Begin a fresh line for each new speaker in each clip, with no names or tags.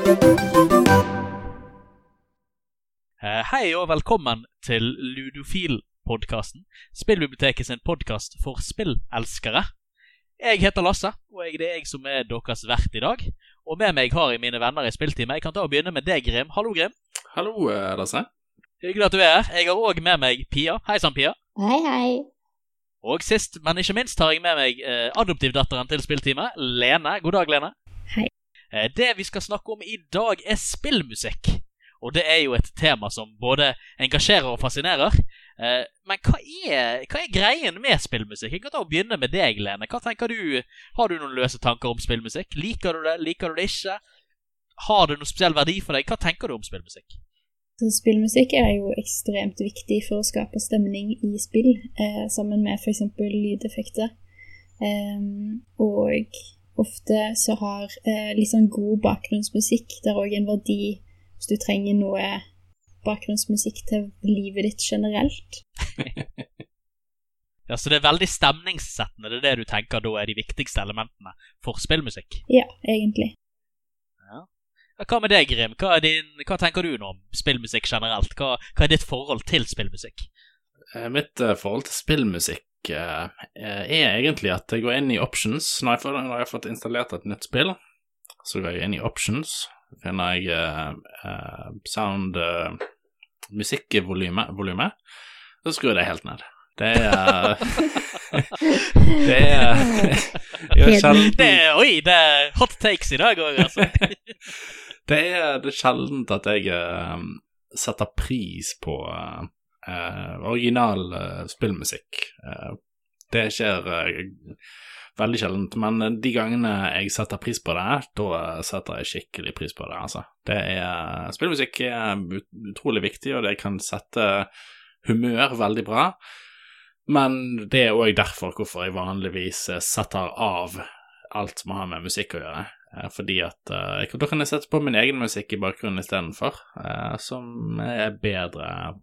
Eh, Hei og velkommen til Ludofil-podkasten. Spillbiblioteket sin podkast for spillelskere. Jeg heter Lasse, og jeg, det er jeg som er deres vert i dag. Og med meg har jeg mine venner i spilltime. Jeg kan ta og begynne med deg, Grim. Hallo, Grim.
Hallo, eh, Lasse.
Hyggelig at du er her. Jeg har òg med meg Pia. Hei sann, Pia.
Hei, hei.
Og sist, men ikke minst, har jeg med meg eh, adoptivdatteren til spilltime, Lene. God dag, Lene.
Hei.
Eh, det vi skal snakke om i dag, er spillmusikk. Og det er jo et tema som både engasjerer og fascinerer. Eh, men hva er, hva er greien med spillmusikk? Jeg kan ta og begynne med deg, Lene. Hva tenker du? Har du noen løse tanker om spillmusikk? Liker du det? Liker du det ikke? Har det noen spesiell verdi for deg? Hva tenker du om spillmusikk?
Spillmusikk er jo ekstremt viktig for å skape stemning i spill, eh, sammen med f.eks. lydeffekter. Em, og ofte så har eh, litt sånn god bakgrunnsmusikk der òg en verdi hvis du trenger noe bakgrunnsmusikk til livet ditt generelt.
Ja, Så det er veldig stemningssettende. Det er det du tenker da er de viktigste elementene for spillmusikk?
Ja, egentlig.
Ja, Hva med deg, Grim? Hva, er din, hva tenker du nå om spillmusikk generelt? Hva, hva er ditt forhold til spillmusikk?
Eh, Mitt eh, forhold til spillmusikk er egentlig at jeg går inn i options. Når jeg, får, når jeg har fått installert et nytt spill, så går jeg inn i options. Finner jeg eh, eh, sound uh, musikkvolumet, så skrur jeg det helt ned. Det er Det er jeg sjelden-
Det oi, det er hot takes i dag òg, altså.
Det er, det sjeldent at jeg eh, setter pris på eh, eh, original eh, spillmusikk. Eh, det skjer veldig sjeldent, men de gangene jeg setter pris på det, da setter jeg skikkelig pris på det, altså. Det er, spillmusikk er utrolig viktig, og det kan sette humør veldig bra. Men det er òg derfor hvorfor jeg vanligvis setter av alt som har med musikk å gjøre. Fordi at da kan jeg sette på min egen musikk i bakgrunnen istedenfor, uh, som er bedre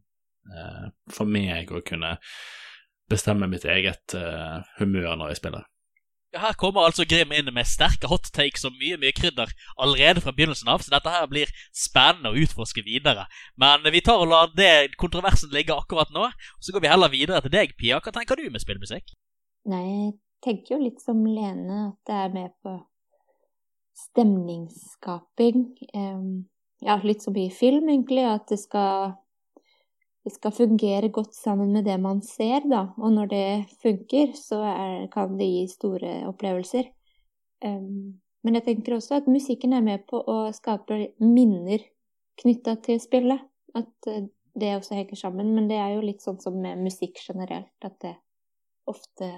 for meg å kunne bestemme mitt eget eh, humør når jeg spiller.
Ja, Her kommer altså Grim inn med sterke hot takes og mye mye krydder allerede fra begynnelsen av, så dette her blir spennende å utforske videre. Men vi tar og lar det kontroversen ligge akkurat nå, og så går vi heller videre til deg, Pia. Hva tenker du med spillmusikk?
Nei, jeg tenker jo litt som Lene, at det er med på stemningsskaping. Em, ja, litt som i film, egentlig, at det skal, det skal fungere godt sammen med det man ser, da. Og når det funker, så er, kan det gi store opplevelser. Um, men jeg tenker også at musikken er med på å skape minner knytta til spillet. At eh, det også henger sammen. Men det er jo litt sånn som med musikk generelt, at det ofte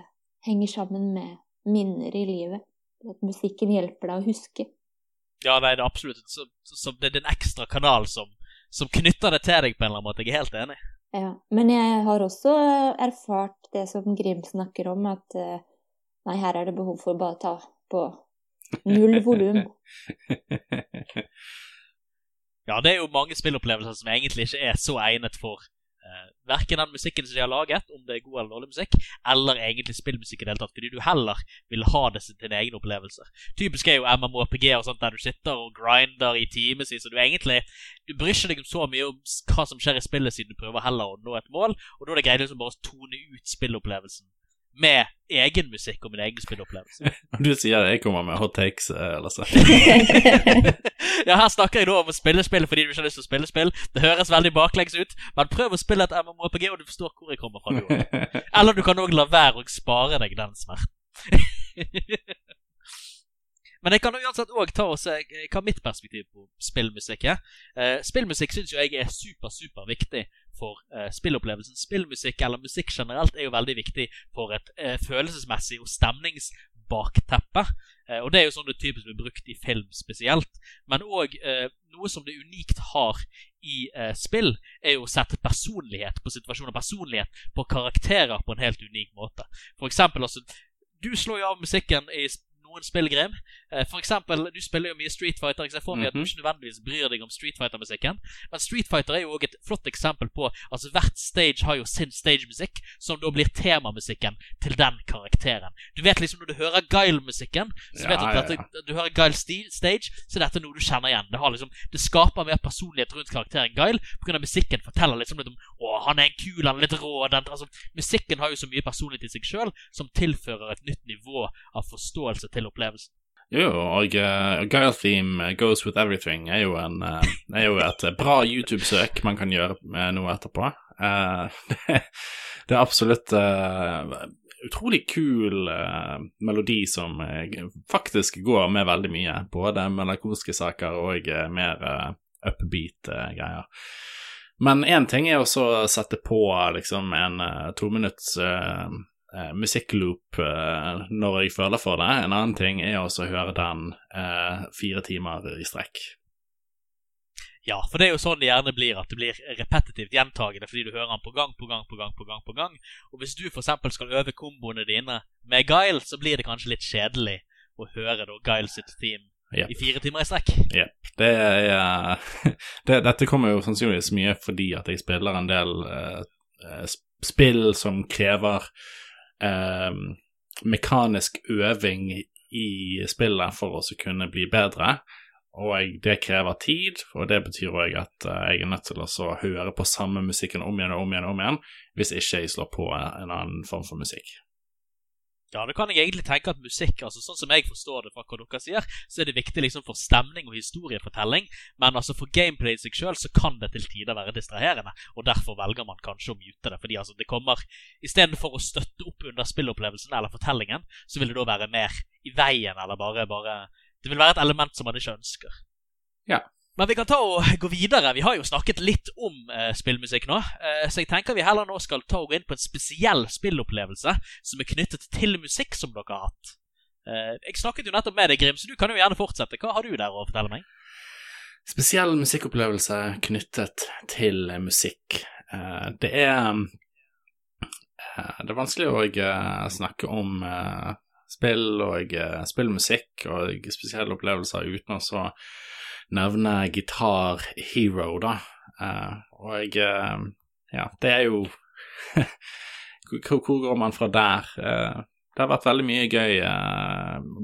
henger sammen med minner i livet. At musikken hjelper deg å huske.
Ja, nei, det er absolutt så, så det er en ekstra kanal som, som knytter det til deg på en eller annen måte. Jeg er helt enig.
Ja, men jeg har også erfart det som Grim snakker om, at eh, nei, her er det behov for å bare ta på null volum.
Ja, det er jo mange spillopplevelser som egentlig ikke er så egnet for verken den musikken som de har laget, om det er god eller dårlig musikk, eller egentlig spillmusikk i det hele tatt, fordi du heller vil ha det til dine egne opplevelser. Typisk er jo MMORPG og sånt der du sitter og grinder i timevis, og du egentlig du bryr ikke deg så mye om hva som skjer i spillet, siden du prøver heller å nå et mål, og da er det greit liksom bare å tone ut spillopplevelsen med egen musikk og min egen spillopplevelse.
Du sier jeg kommer med hot takes, eller så.
ja, her snakker jeg da om å spille spill fordi du ikke har lyst til å spille spill. Det høres veldig baklengs ut, men prøv å spille et MMORPG, og du forstår hvor jeg kommer fra. Du. Eller du kan òg la være å spare deg den smerten. Men jeg kan uansett òg ta og se eh, hva mitt perspektiv på spillmusikk er. Eh, spillmusikk syns jeg er super, super viktig for eh, spillopplevelsen. Spillmusikk, eller musikk generelt, er jo veldig viktig for et følelsesmessig og stemningsbakteppe. Og det er jo sånn det typisk blir brukt i film spesielt. Men òg noe som det unikt har i spill, er jo å sette personlighet på situasjoner, personlighet på karakterer på en helt unik måte. For eksempel, altså, du slår jo av musikken i noen spillgrim. Eh, for eksempel, du spiller jo mye Street Fighter. Jeg får meg at du
Mhm.
ikke nødvendigvis bryr deg om Street Fighter-musikken. Men Street Fighter er jo også et flott eksempel på Altså hvert stage har jo sin stagemusikk, som da blir temamusikken til den karakteren. Du vet liksom når du hører Guile-musikken, så
Ja,
vet du at dette, du hører Guile Stage, så dette er noe du kjenner igjen. Det, har liksom, det skaper mer personlighet rundt karakteren Guile, pga. musikken forteller liksom litt om Å, han er en kul, han er litt rå. Den, altså, musikken har jo så mye personlighet i seg sjøl som tilfører et nytt nivå av forståelse til opplevelsen.
Jo, og uh, Guile Theme Goes With Everything er jo, en, uh, er jo et eh, bra YouTube-søk man kan gjøre med noe etterpå. Uh, det, er absolutt eh, utrolig kul eh, melodi som eh, faktisk går med veldig mye. Både melankolske saker og eh, mer uh, upbeat eh, greier. Men én ting er også å sette på liksom en uh, tominutts uh, uh, musikkloop eh, når jeg føler for det. En annen ting er også å høre den eh, fire timer i strekk.
Ja, for det er jo sånn det gjerne blir, at det blir repetitivt gjentagende fordi du hører den på gang på gang på gang. på gang på gang. Og hvis du f.eks. skal øve komboene dine med Guile, så blir det kanskje litt kjedelig å høre da Guile sitt theme
Yep.
i fire timer i strekk.
Jepp. Det er det, Dette kommer jo sannsynligvis mye fordi at jeg spiller en del uh, eh, spill som krever eh, mekanisk øving i spillet for å kunne bli bedre. Og det krever tid, og det betyr òg at eh, jeg er nødt til å høre på samme musikken om igjen og om igjen og om igjen, hvis ikke jeg slår på en annen form for musikk.
Ja, det kan jeg egentlig tenke at musikk, altså sånn som jeg forstår det fra hva dere sier, så er det viktig liksom for stemning og historiefortelling, men altså for gameplay i seg sjøl så kan det til tider være distraherende, og derfor velger man kanskje å mute det, fordi altså det kommer Istedenfor å støtte opp under spillopplevelsen eller fortellingen, så vil det da være mer i veien, eller bare, bare Det vil være et element som man ikke ønsker.
Ja.
Men vi kan ta og gå videre. Vi har jo snakket litt om eh, spillmusikk nå, eh, så jeg tenker vi heller nå skal ta og gå inn på en spesiell spillopplevelse som er knyttet til musikk som dere har hatt. Eh, jeg snakket jo nettopp med deg, Grim, så du kan jo gjerne fortsette. Hva har du der å fortelle meg?
Spesiell musikkopplevelse knyttet til musikk. Eh, Det er eh, Det er vanskelig å eh, snakke om spill og spillmusikk og spesielle opplevelser uten å så nevne Guitar Hero, da. Eh, Og eh, ja, det er jo Hvor går man fra der? Eh, Det har vært veldig mye gøy.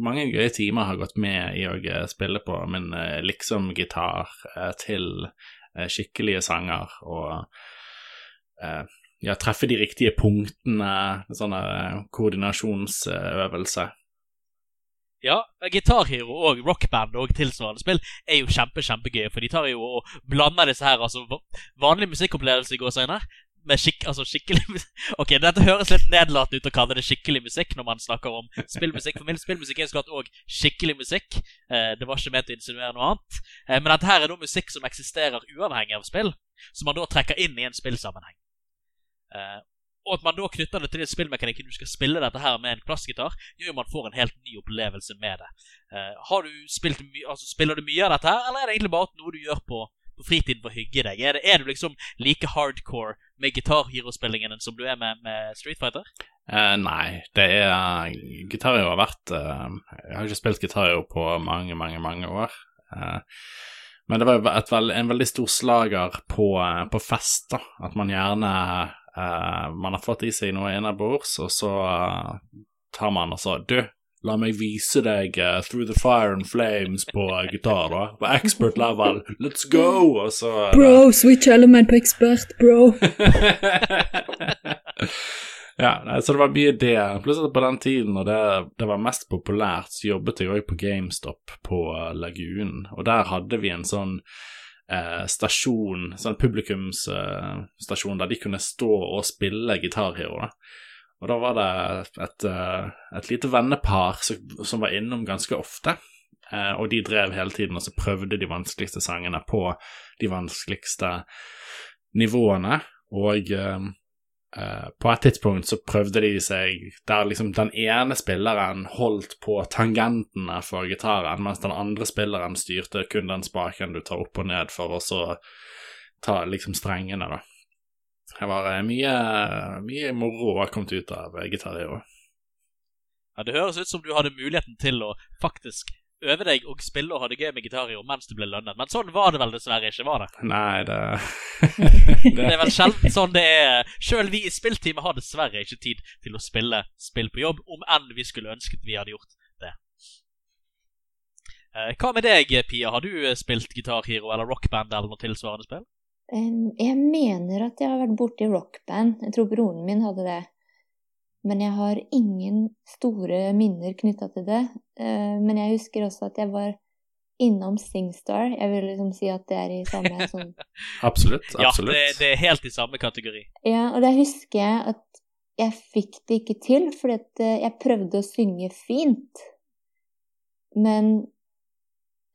Mange gøye timer har gått med i å spille på min liksom-gitar til skikkelige sanger og ja, treffe de riktige punktene, sånne koordinasjonsøvelser. koordinasjonsøvelse.
Ja, Guitar Hero og rockband og tilsvarende spill er jo kjempe, kjempegøye, for de tar jo og blander disse her, altså vanlige vanlig musikkopplevelser i gåseøyne, med skik altså skikkelig musikk, Ok, dette høres litt nedlatende ut å kalle det skikkelig musikk når man snakker om spillmusikk, for min spillmusikk er jo så klart òg skikkelig musikk. Eh, det var ikke ment å insinuere noe annet. Eh, men dette her er da musikk som eksisterer uavhengig av spill, som man da trekker inn i en spillsammenheng. Og at man da knytter det til en spillmekanikken du skal spille dette her med en plastgitar, gjør jo man får en helt ny opplevelse med det. Uh, du altså, Spiller du mye av dette her, eller er det egentlig bare noe du gjør på, på fritiden for å hygge deg? Er, det, er du liksom like hardcore med Guitar Hero-spillingen som du er med, med Street Fighter?
Uh, nei, det er Gitar Hero har vært eh, Jeg har ikke spilt gitarhero på mange, mange, mange år. Men det var veld, en veldig stor slager på, på fest, da. At man gjerne eh, Man har fått i seg noe innabords, og så uh, tar man og så Du, la meg vise deg uh, Through the Fire and Flames på gitar, da. På expert level. Let's go! Og så
Bro, switch element på ekspert, bro.
ja, nei, så det var mye det. Pluss at på den tiden når det, det var mest populært, så jobbet jeg òg på GameStop på Lagunen, og der hadde vi en sånn stasjon, sånn publikumsstasjon, der de kunne stå og spille gitarhero. Da. Og da var det et, eh, et lite vennepar som, som var innom ganske ofte. Eh, og de drev hele tiden og så prøvde de vanskeligste sangene på de vanskeligste nivåene. Og eh, på et tidspunkt så prøvde de seg der liksom den ene spilleren holdt på tangentene for gitaren, mens den andre spilleren styrte kun den spaken du tar opp og ned for å så ta liksom strengene, da. Det var eh, mye, mye moro har kommet ut av eh, Guitar
Ja, Det høres ut som du hadde muligheten til å faktisk øve deg og spille og ha det gøy med Gitar i mens du ble lønnet, men sånn var det vel dessverre ikke, var det?
Nei, det,
Det er vel sjelden sånn det er. Sjøl vi i spillteamet har dessverre ikke tid til å spille spill på jobb, om enn vi skulle ønsket vi hadde gjort det. Eh, Hva med deg, Pia? Har du eh, spilt Gitar Hero eller Rockband eller noe tilsvarende spill?
Jeg mener at jeg har vært borti rockband. Jeg tror broren min hadde det. Men jeg har ingen store minner knytta til det. Eh, Men jeg husker også at jeg var innom Singstar. Jeg vil liksom si at det er i samme sånn
absolutt.
Ja, det, det er helt i samme kategori.
Ja, og da husker jeg at jeg fikk det ikke til, fordi at eh, jeg prøvde å synge fint. Men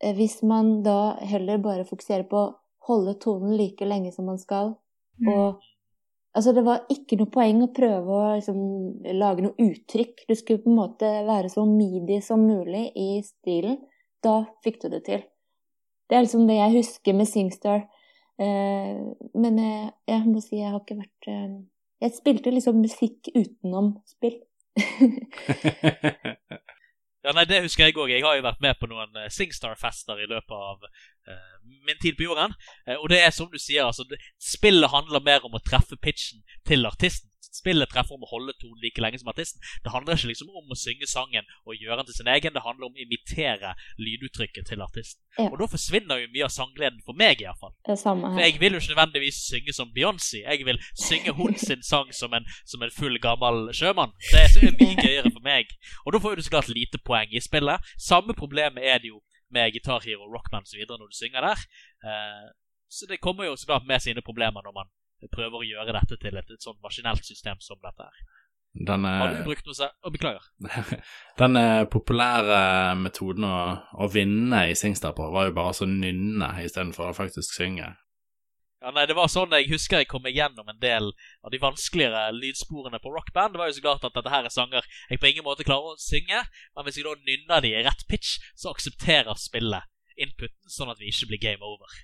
eh, hvis man da heller bare fokuserer på å holde tonen like lenge som man skal, og Altså, det var ikke noe poeng å prøve å liksom, lage noe uttrykk. Du skulle på en måte være så midi som mulig i stilen. Da fikk du det til. Det er liksom det jeg husker med Singstar. Eh, men jeg, jeg må si jeg har ikke vært eh, Jeg spilte liksom musikk utenom spill.
Ja, nei, Det husker jeg òg. Jeg har jo vært med på noen eh, Singstar-fester i løpet av eh, min tid på jorden. Eh, og det er som du sier, altså, spillet handler mer om å treffe pitchen til artisten. Spillet treffer om å holde tonen like lenge som artisten. Det handler ikke liksom om å synge sangen og gjøre den til sin egen. Det handler om å imitere lyduttrykket til artisten.
Ja.
Og da forsvinner jo mye av sanggleden for meg, iallfall. For jeg vil jo ikke nødvendigvis synge som Beyoncé. Jeg vil synge hun sin sang som en, som en full, gammel sjømann. Det er så mye gøyere for meg. Og da får du så klart lite poeng i spillet. Samme problemet er det jo med Guitar Hero, Rockman osv. når du synger der. Eh, så det kommer jo så klart med sine problemer når man prøver å gjøre dette til et, et sånn maskinelt system som dette her.
Den,
Har du
eh,
brukt noe så... Oh, beklager.
den eh, populære metoden å, å vinne i Singstar på, var jo bare å nynne istedenfor å faktisk synge.
Ja, nei, det var sånn Jeg husker jeg kom meg gjennom en del av de vanskeligere lydsporene på rockband. Det var jo så klart at dette her er sanger jeg på ingen måte klarer å synge, men hvis jeg da nynner de i rett pitch, så aksepterer spillet inputen, sånn at vi ikke blir game over.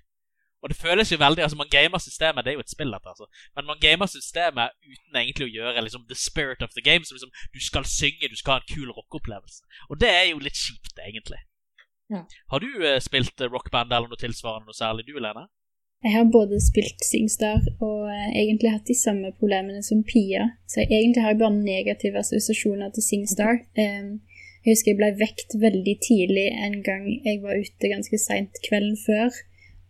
Og det føles jo veldig Altså, man gamer systemet, det er jo et spill, dette, altså. Men man gamer systemet uten egentlig å gjøre liksom the spirit of the game. Så liksom, du skal synge, du skal ha en kul rockeopplevelse. Og det er jo litt kjipt, egentlig.
Ja.
Har du eh, spilt eh, rockband eller noe tilsvarende noe særlig, du, Lene?
Jeg har både spilt Singstar og eh, egentlig hatt de samme problemene som Pia. Så jeg, egentlig har jeg bare negative assosiasjoner til Singstar. Um, jeg husker jeg ble vekt veldig tidlig en gang jeg var ute ganske seint kvelden før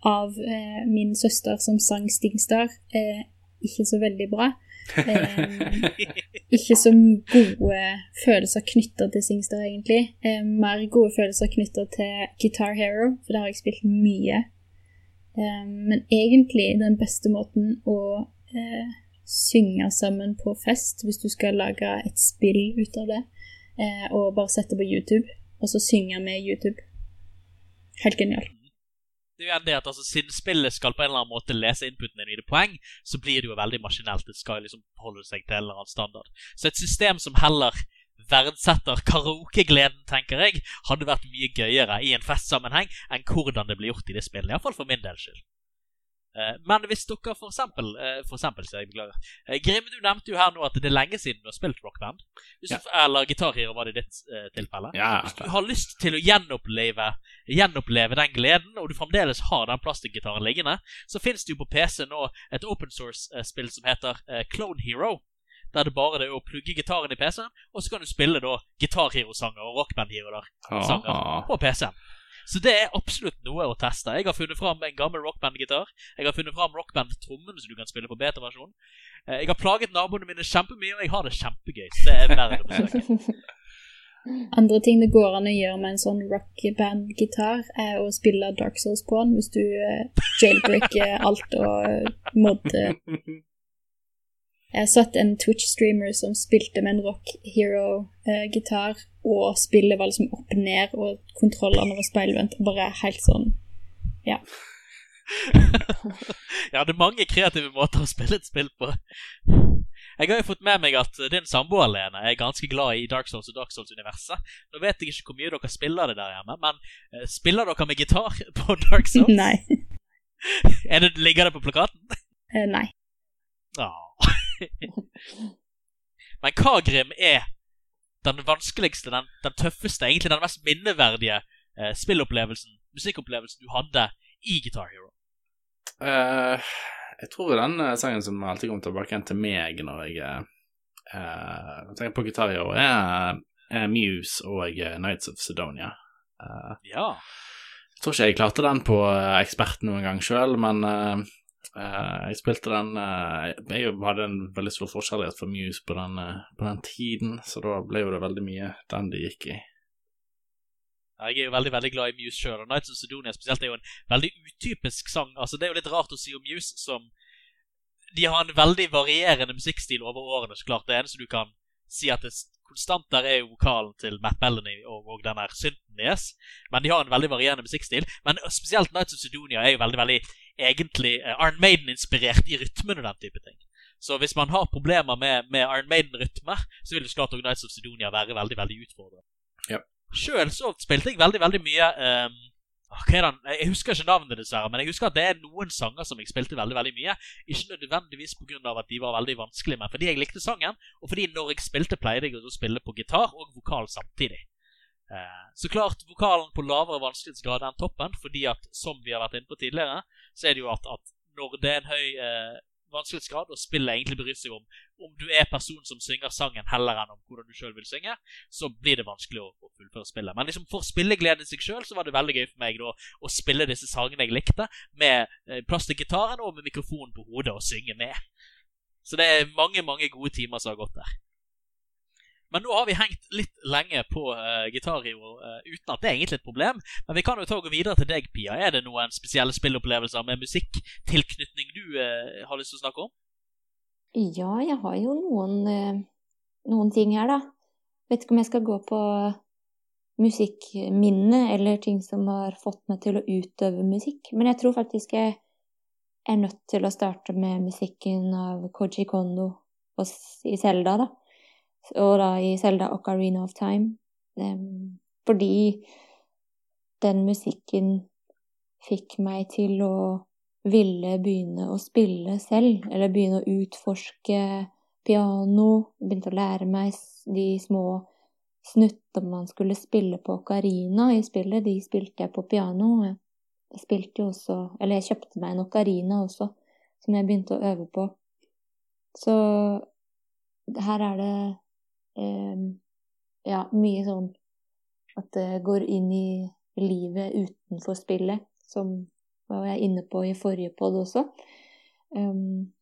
av eh, min søster som sang Stingstar. Eh, ikke så veldig bra. Ikke så gode følelser knytta til Singstar, egentlig. Mer gode følelser knytta til Guitar Hero, for det har jeg spilt mye. Eh, men egentlig den beste måten å eh, synge sammen på fest, hvis du skal lage et spill ut av det, eh, og bare sette på YouTube, og så synge med YouTube. Helt genialt.
det er jo det at altså, Siden spillet skal på en eller annen måte lese inputen din i det poeng, så blir det jo veldig maskinelt. Det skal liksom holde seg til en eller annen standard. Så et system som heller verdsetter karaokegleden, tenker jeg, hadde vært mye gøyere i en festsammenheng enn hvordan det blir gjort i det spillet. Iallfall for min del skyld. Eh, Men hvis dere for eksempel, eh, for eksempel så jeg beklager eh, Grim, du nevnte jo her nå at det er lenge siden du har spilt rockband. Ja. Eller gitarhero, var det i ditt tilfelle.
Ja,
Hvis du har lyst til å gjenoppleve, gjenoppleve den gleden, og du fremdeles har den plastikkgitaren liggende, så finnes det jo på PC nå et open source-spill som heter Clone Hero. Der det bare er å plugge gitaren i PC-en, og så kan du spille da gitarhero-sanger og Rockband Hero-sanger
Aha.
på PC-en. Så det er absolutt noe å teste. Jeg har funnet fram en gammel rockband-gitar. Jeg har funnet fram rockband-trommen, så du kan spille på beta-versjon. Eh, Jeg har plaget naboene mine kjempemye, og jeg har det kjempegøy. Så det er verdt å besøke.
Andre ting det går an å gjøre med en sånn rockband-gitar, er å spille Dark Souls på den hvis du eh, jailbreaker alt og modder. Jeg satt en Twitch-streamer som spilte med en Rock Hero-gitar, og spillet var liksom opp ned, og kontrollene var speilvendt. Bare helt sånn
Ja, det er mange kreative måter å spille et spill på. Jeg har jo fått med meg at din samboer, Lene, er ganske glad i Dark Souls og Dark Souls-universet. Nå vet jeg ikke hvor mye dere spiller det der hjemme, men eh, spiller dere med gitar på Dark Souls?
Nei.
Er det, ligger det på plakaten?
Eh, nei.
Ja. Men hva, Grim, er den vanskeligste, den, den, tøffeste, egentlig den mest minneverdige eh, spillopplevelsen, musikkopplevelsen du hadde i Guitar Hero?
Uh, jeg tror den uh, sangen som alltid kommer tilbake igjen til meg når jeg uh, tenker på Guitar Hero, er, er Muse og Nights of Sedonia.
ja.
Jeg tror ikke jeg klarte den på Ekspert noen gang sjøl, men jeg spilte den Jeg hadde en veldig stor forskjellighet for Muse på den, på den tiden, så da ble jo det veldig mye den det gikk i.
Jeg er jo veldig veldig glad i Muse sjøl, og Nights of Sedonia spesielt er jo en veldig utypisk sang. Altså Det er jo litt rart å si om Muse som De har en veldig varierende musikkstil over årene, så klart. Det eneste du kan si at det konstant der er jo vokalen til Matt Bellany og, og den der synten deres. Men de har en veldig varierende musikkstil. Men spesielt Nights of Sedonia er jo veldig veldig egentlig uh, Iron Maiden-inspirert i rytmen og den type ting. Så hvis man har problemer med, med Iron Maiden-rytmer, så vil jo klart også Nights of Sedonia være veldig veldig utfordrende.
Ja.
Sjøl så spilte jeg veldig veldig mye um? Jeg husker ikke navnet, dessverre, men jeg husker at det er noen sanger som jeg spilte veldig veldig mye. Ikke nødvendigvis pga. at de var veldig vanskelige, men fordi jeg likte sangen, og fordi når jeg spilte, pleide jeg å spille på gitar og vokal samtidig. Uh, så klart vokalen på lavere vanskelighetsgrad enn toppen, fordi at som vi har vært inne på tidligere, så er det jo at, at når det er en høy uh, vanskelighetsgrad, og spillet egentlig bryr seg om om du er personen som synger sangen, heller enn om hvordan du sjøl vil synge, så blir det vanskelig å, å fullføre spillet. Men liksom for spilleglede i seg sjøl så var det veldig gøy for meg da å spille disse sangene jeg likte, med eh, plass til gitaren og med mikrofonen på hodet og synge med. Så det er mange, mange gode timer som har gått der. Men nå har vi hengt litt lenge på uh, Guitar uh, uten at det er egentlig et problem. Men vi kan jo ta og gå videre til deg, Pia. Er det noen spesielle spillopplevelser med musikktilknytning du uh, har lyst til å snakke om?
Ja, jeg har jo noen, noen ting her, da. Vet ikke om jeg skal gå på musikkminne eller ting som har fått meg til å utøve musikk. Men jeg tror faktisk jeg er nødt til å starte med musikken av Koji Kondo i Selda, da og da i Selda Ocarina of Time. Fordi den musikken fikk meg til å ville begynne å spille selv, eller begynne å utforske piano, begynte å lære meg de små snuttene man skulle spille på ocarina i spillet, de spilte jeg på piano. Jeg spilte jo også Eller jeg kjøpte meg en ocarina også, som jeg begynte å øve på. Så her er det Ehm, ja, mye sånn at det går inn i livet utenfor spillet, som var jeg inne på i forrige pod også. Um,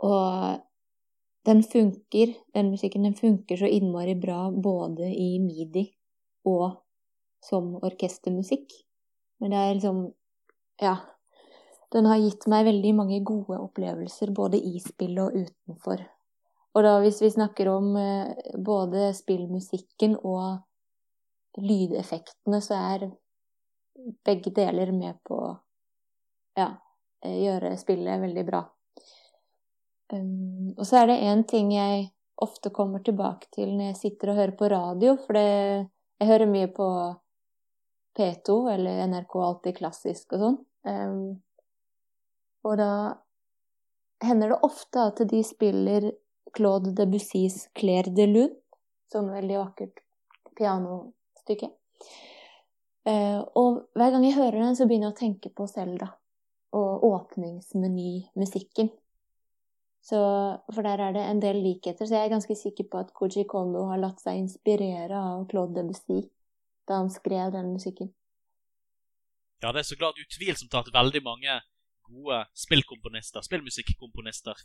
og den funker, den musikken den funker så innmari bra både i midi og som orkestermusikk. Men det er liksom Ja. Den har gitt meg veldig mange gode opplevelser både i spillet og utenfor. Og da hvis vi snakker om eh, både spillmusikken og lydeffektene, så er begge deler med på å ja, eh, gjøre spillet veldig bra. Um, og så er det én ting jeg ofte kommer tilbake til når jeg sitter og hører på radio, for det, jeg hører mye på P2 eller NRK Alltid Klassisk og sånn. Um, og da hender det ofte at de spiller Claude Debussys 'Claire de Lune'. Sånn veldig vakkert pianostykke. Uh, og hver gang jeg hører den, så begynner jeg å tenke på Selda og åpningsmenymusikken. Så, for der er det en del likheter, så jeg er ganske sikker på at Koji Kondo har latt seg inspirere av Claude Debussy da han skrev den musikken.
Ja, det er så klart utvilsomt at veldig mange gode spillkomponister, spillmusikkomponister,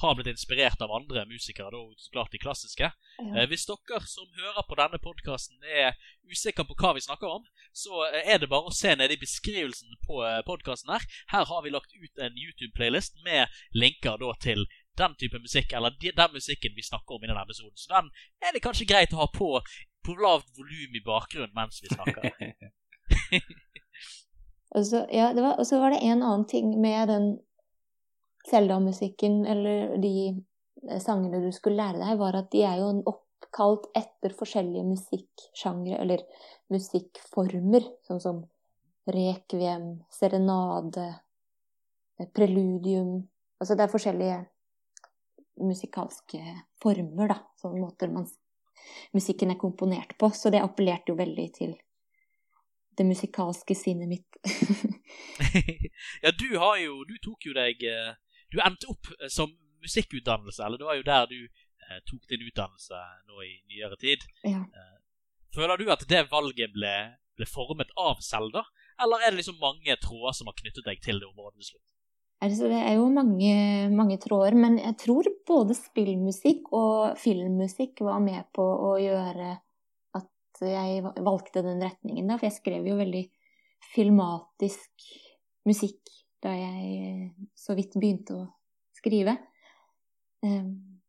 har blitt inspirert av andre musikere, da så klart de klassiske. Ja. Eh, hvis dere som hører på denne podkasten er usikre på hva vi snakker om, så eh, er det bare å se nede i beskrivelsen på eh, podkasten her. Her har vi lagt ut en YouTube-playlist med linker da til den type musikk, eller den musikken vi snakker om i denne episoden. Så den er det kanskje greit å ha på på lavt volum i bakgrunnen mens vi snakker.
og så ja, var det en annen ting med den Selda-musikken eller de eh, sangene du skulle lære deg, var at de er jo oppkalt etter forskjellige musikksjangre, eller musikkformer, sånn som rekviem, serenade, eh, preludium Altså det er forskjellige musikalske former, da, sånne måter man musikken er komponert på. Så det appellerte jo veldig til det musikalske sinnet mitt.
ja, du har jo Du tok jo deg eh, Du endte opp eh, som musikkutdannelse, eller det var jo der du eh, tok din utdannelse nå i nyere tid.
Ja.
Føler du at det valget ble, ble formet av Selda, eller er det liksom mange tråder som har knyttet deg til det området til slutt?
Altså, det er jo mange, mange, tråder, men jeg tror både spillmusikk og filmmusikk var med på å gjøre at jeg valgte den retningen. Da, for jeg skrev jo veldig filmatisk musikk da jeg så vidt begynte å skrive. Ehm,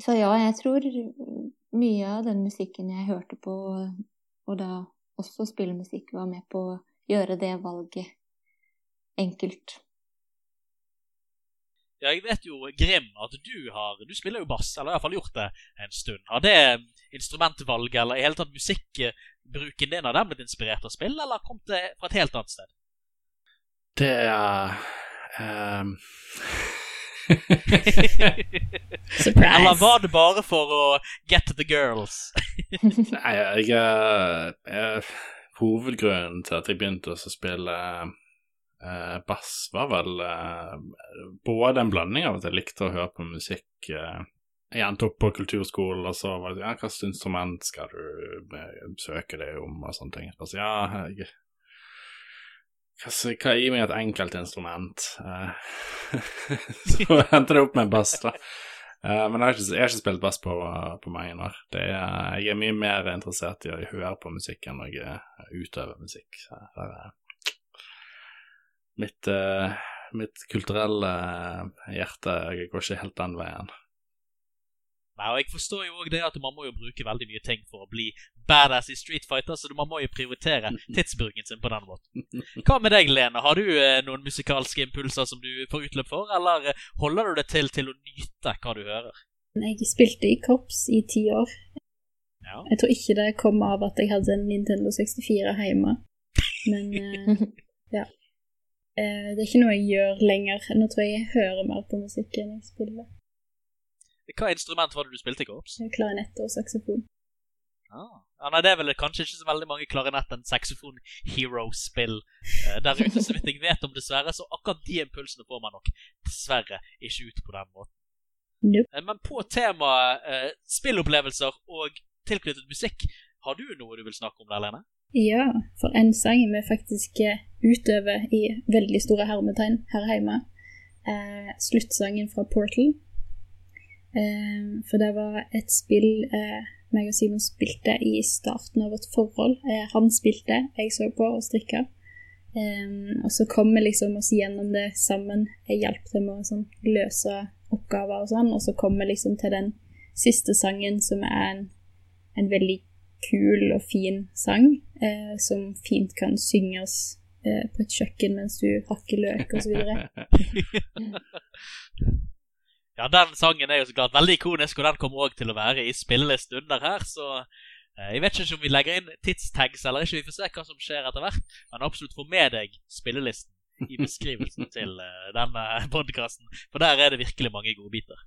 så ja, jeg tror mye av den musikken jeg hørte på, og da også spillmusikk, var med på å gjøre det valget enkelt.
Ja, jeg vet jo, Grim, at du har Du spiller jo bass, eller i hvert fall gjort det en stund. Har det instrumentvalget, eller i hele tatt musikkbruken din, har den blitt inspirert av spill, eller kom det fra et helt annet sted?
Det er um...
Surprise.
Eller var det bare for å get the girls?
Nei, jeg, jeg, jeg Hovedgrunnen til at jeg begynte å spille eh, bass, var vel eh, både en blanding av at jeg likte å høre på musikk. eh, jeg endte opp på kulturskolen, og så var det ja, hva slags instrument skal du søke deg om, og sånne ting. Så, ja, jeg hva, hva gir meg et enkelt instrument? så endte det opp med bass, da. Uh, men jeg har, ikke, jeg har, ikke, spilt bass på, på mange år. Er, jeg er mye mer interessert i å høre på musikk enn å utøve musikk. Mitt, uh, mitt, kulturelle hjerte går ikke helt den veien.
Nei, og Jeg forstår jo også det at man må jo bruke veldig mye ting for å bli badass i Street Fighter, så man må jo prioritere tidsbruken sin på den måten. Hva med deg, Lene? Har du eh, noen musikalske impulser som du får utløp for, eller eh, holder du det til til å nyte hva du hører?
Jeg spilte i korps i ti år.
Ja.
Jeg tror ikke det kom av at jeg hadde en Nintendo 64 hjemme, men eh, ja. Eh, det er ikke noe jeg gjør lenger. Nå tror jeg jeg hører mer på musikken jeg spiller.
Hva instrument var det du spilte i korps?
Klarinett og saksofon.
Ah. Ja, nei, Det er vel kanskje ikke så veldig mange klarinett- enn saksofon-hero-spill eh, der ute, så vidt jeg vet om, dessverre. Så akkurat de impulsene får man nok dessverre ikke ut på den måten.
Nope.
Uh, men på temaet eh, spillopplevelser og tilknyttet musikk, har du noe du vil snakke om der, Lene?
Ja, for en sang vi faktisk utøver i veldig store hermetegn her hjemme, eh, sluttsangen fra Portal. For det var et spill meg og Simon spilte i starten av vårt forhold. Eh, han spilte, jeg så på og strikka. Um, og så kom vi liksom oss gjennom det sammen. Jeg hjalp dem med å sånn, løse oppgaver og sånn, og så kom vi liksom til den siste sangen, som er en, en veldig kul og fin sang, eh, som fint kan synges eh, på et kjøkken mens du hakker løk og så videre.
Ja, den sangen er jo så klart veldig ikonisk, og den kommer òg til å være i spillelist under her, så eh, jeg vet ikke om vi legger inn tidstags eller ikke, vi får se hva som skjer etter hvert, men absolutt få med deg spillelisten i beskrivelsen til eh, denne podkasten, for der er det virkelig mange gode biter.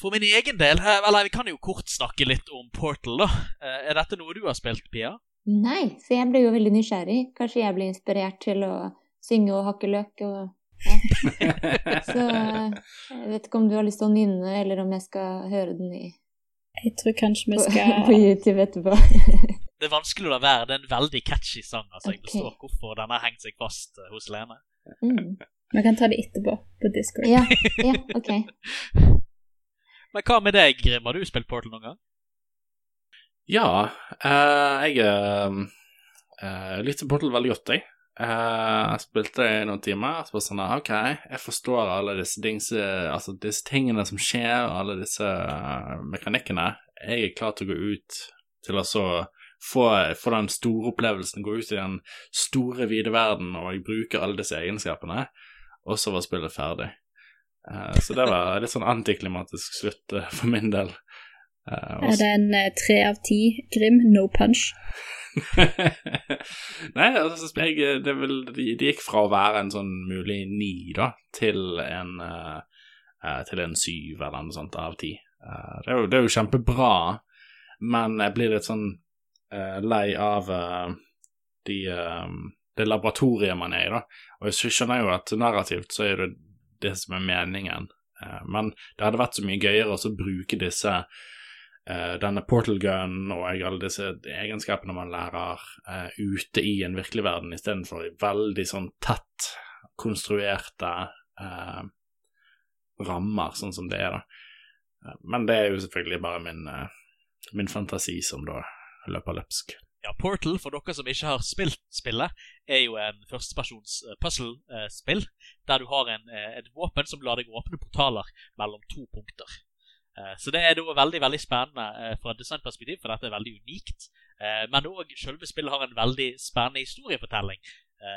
For min egen del, eller vi kan jo kort snakke litt om Portal, da. Eh, er dette noe du har spilt, Pia?
Nei, så jeg ble jo veldig nysgjerrig. Kanskje jeg ble inspirert til å synge og hakke løk og Så jeg vet ikke om du har lyst til å nynne, eller om jeg skal høre den i
Jeg tror kanskje vi skal
På YouTube etterpå.
det er vanskelig å la være. Det er en veldig catchy sang. altså Jeg forstår hvorfor den har hengt seg fast eh, hos Lene.
Mm.
Kan ta det etterpå på Discord.
Ja, ja, ok.
Men hva med deg, Grim? Har du spilt Portal noen gang?
Ja, uh, jeg uh, likte Portal veldig godt, jeg. Uh, jeg spilte det i noen timer. Så var sånn, ok, jeg forstår alle disse, dings, altså disse tingene som skjer, alle disse uh, mekanikkene. Jeg er klar til å gå ut til å så få, få, den store opplevelsen, gå ut i den store, vide verden og bruke alle disse egenskapene. Og så var spillet ferdig. Uh, så det var litt sånn antiklimatisk slutt for min del.
er det en tre av ti, Grim? No punch?
Nei, altså, jeg, det, vel, det, gikk fra å være en sånn mulig ni, da, til en uh, til en syv eller noe sånt av ti. Uh, det, er jo, det er jo kjempebra, men jeg blir litt sånn uh, lei av de, det laboratoriet man er i, da. Og jeg skjønner jo at narrativt så er det det som er meningen, men det hadde vært så mye gøyere å bruke disse denne portal gun og alle disse egenskapene man lærer ute i en virkelig verden, istedenfor i veldig sånn tett konstruerte rammer, sånn som det er, da. Men det er jo selvfølgelig bare min min fantasi som da løper løpsk.
Ja, Portal, for dere som ikke har spilt spillet, er jo en førstepersons uh, puzzle-spill, uh, der du har en, uh, et våpen som lar deg åpne portaler mellom to punkter. Så det er da veldig veldig spennende fra et designperspektiv, for dette er veldig unikt. Men òg selve spillet har en veldig spennende historiefortelling,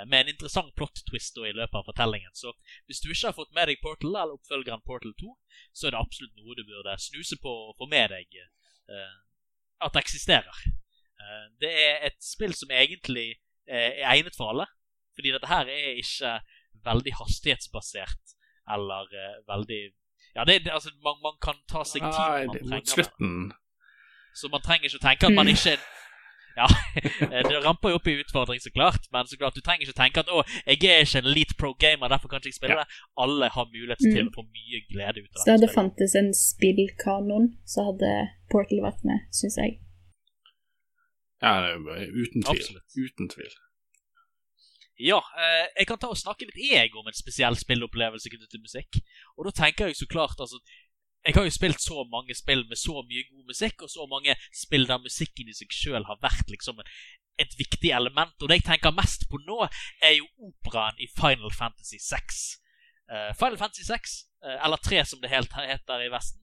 med en interessant plot twist i løpet av fortellingen. Så hvis du ikke har fått med deg Portal, eller oppfølgeren Portal 2, så er det absolutt noe du burde snuse på og få med deg Eh, at det eksisterer. Eh, det er et spill som egentlig eh, er egnet for alle. Fordi dette her er ikke veldig hastighetsbasert eller veldig Ja, det, altså, man, man, kan ta seg tid
når man trenger slutten.
Så man trenger ikke å tenke at man ikke ja, det ramper jo opp i utfordring, så klart. Men så klart, du trenger ikke tenke at 'å, jeg er ikke en elite pro gamer, derfor kan ikke jeg spille ja. det'. Alle har mulighet til mm. å få mye glede ut av det.
Så det hadde fantes en spillkanon, så hadde Portal vært med, syns jeg.
Ja, uten tvil. Absolutt. Uten tvil.
Ja, eh, jeg kan ta og snakke litt jeg om en spesiell spillopplevelse knyttet til musikk. Og da tenker jeg så klart altså Jeg har jo spilt så mange spill med så mye god musikk, og så mange spill der musikken i seg sjøl har vært liksom et viktig element. Og det jeg tenker mest på nå, er jo operaen i Final Fantasy 6. Uh, eh, Final Fantasy 6, uh, eh, eller 3 som det helt heter i Vesten,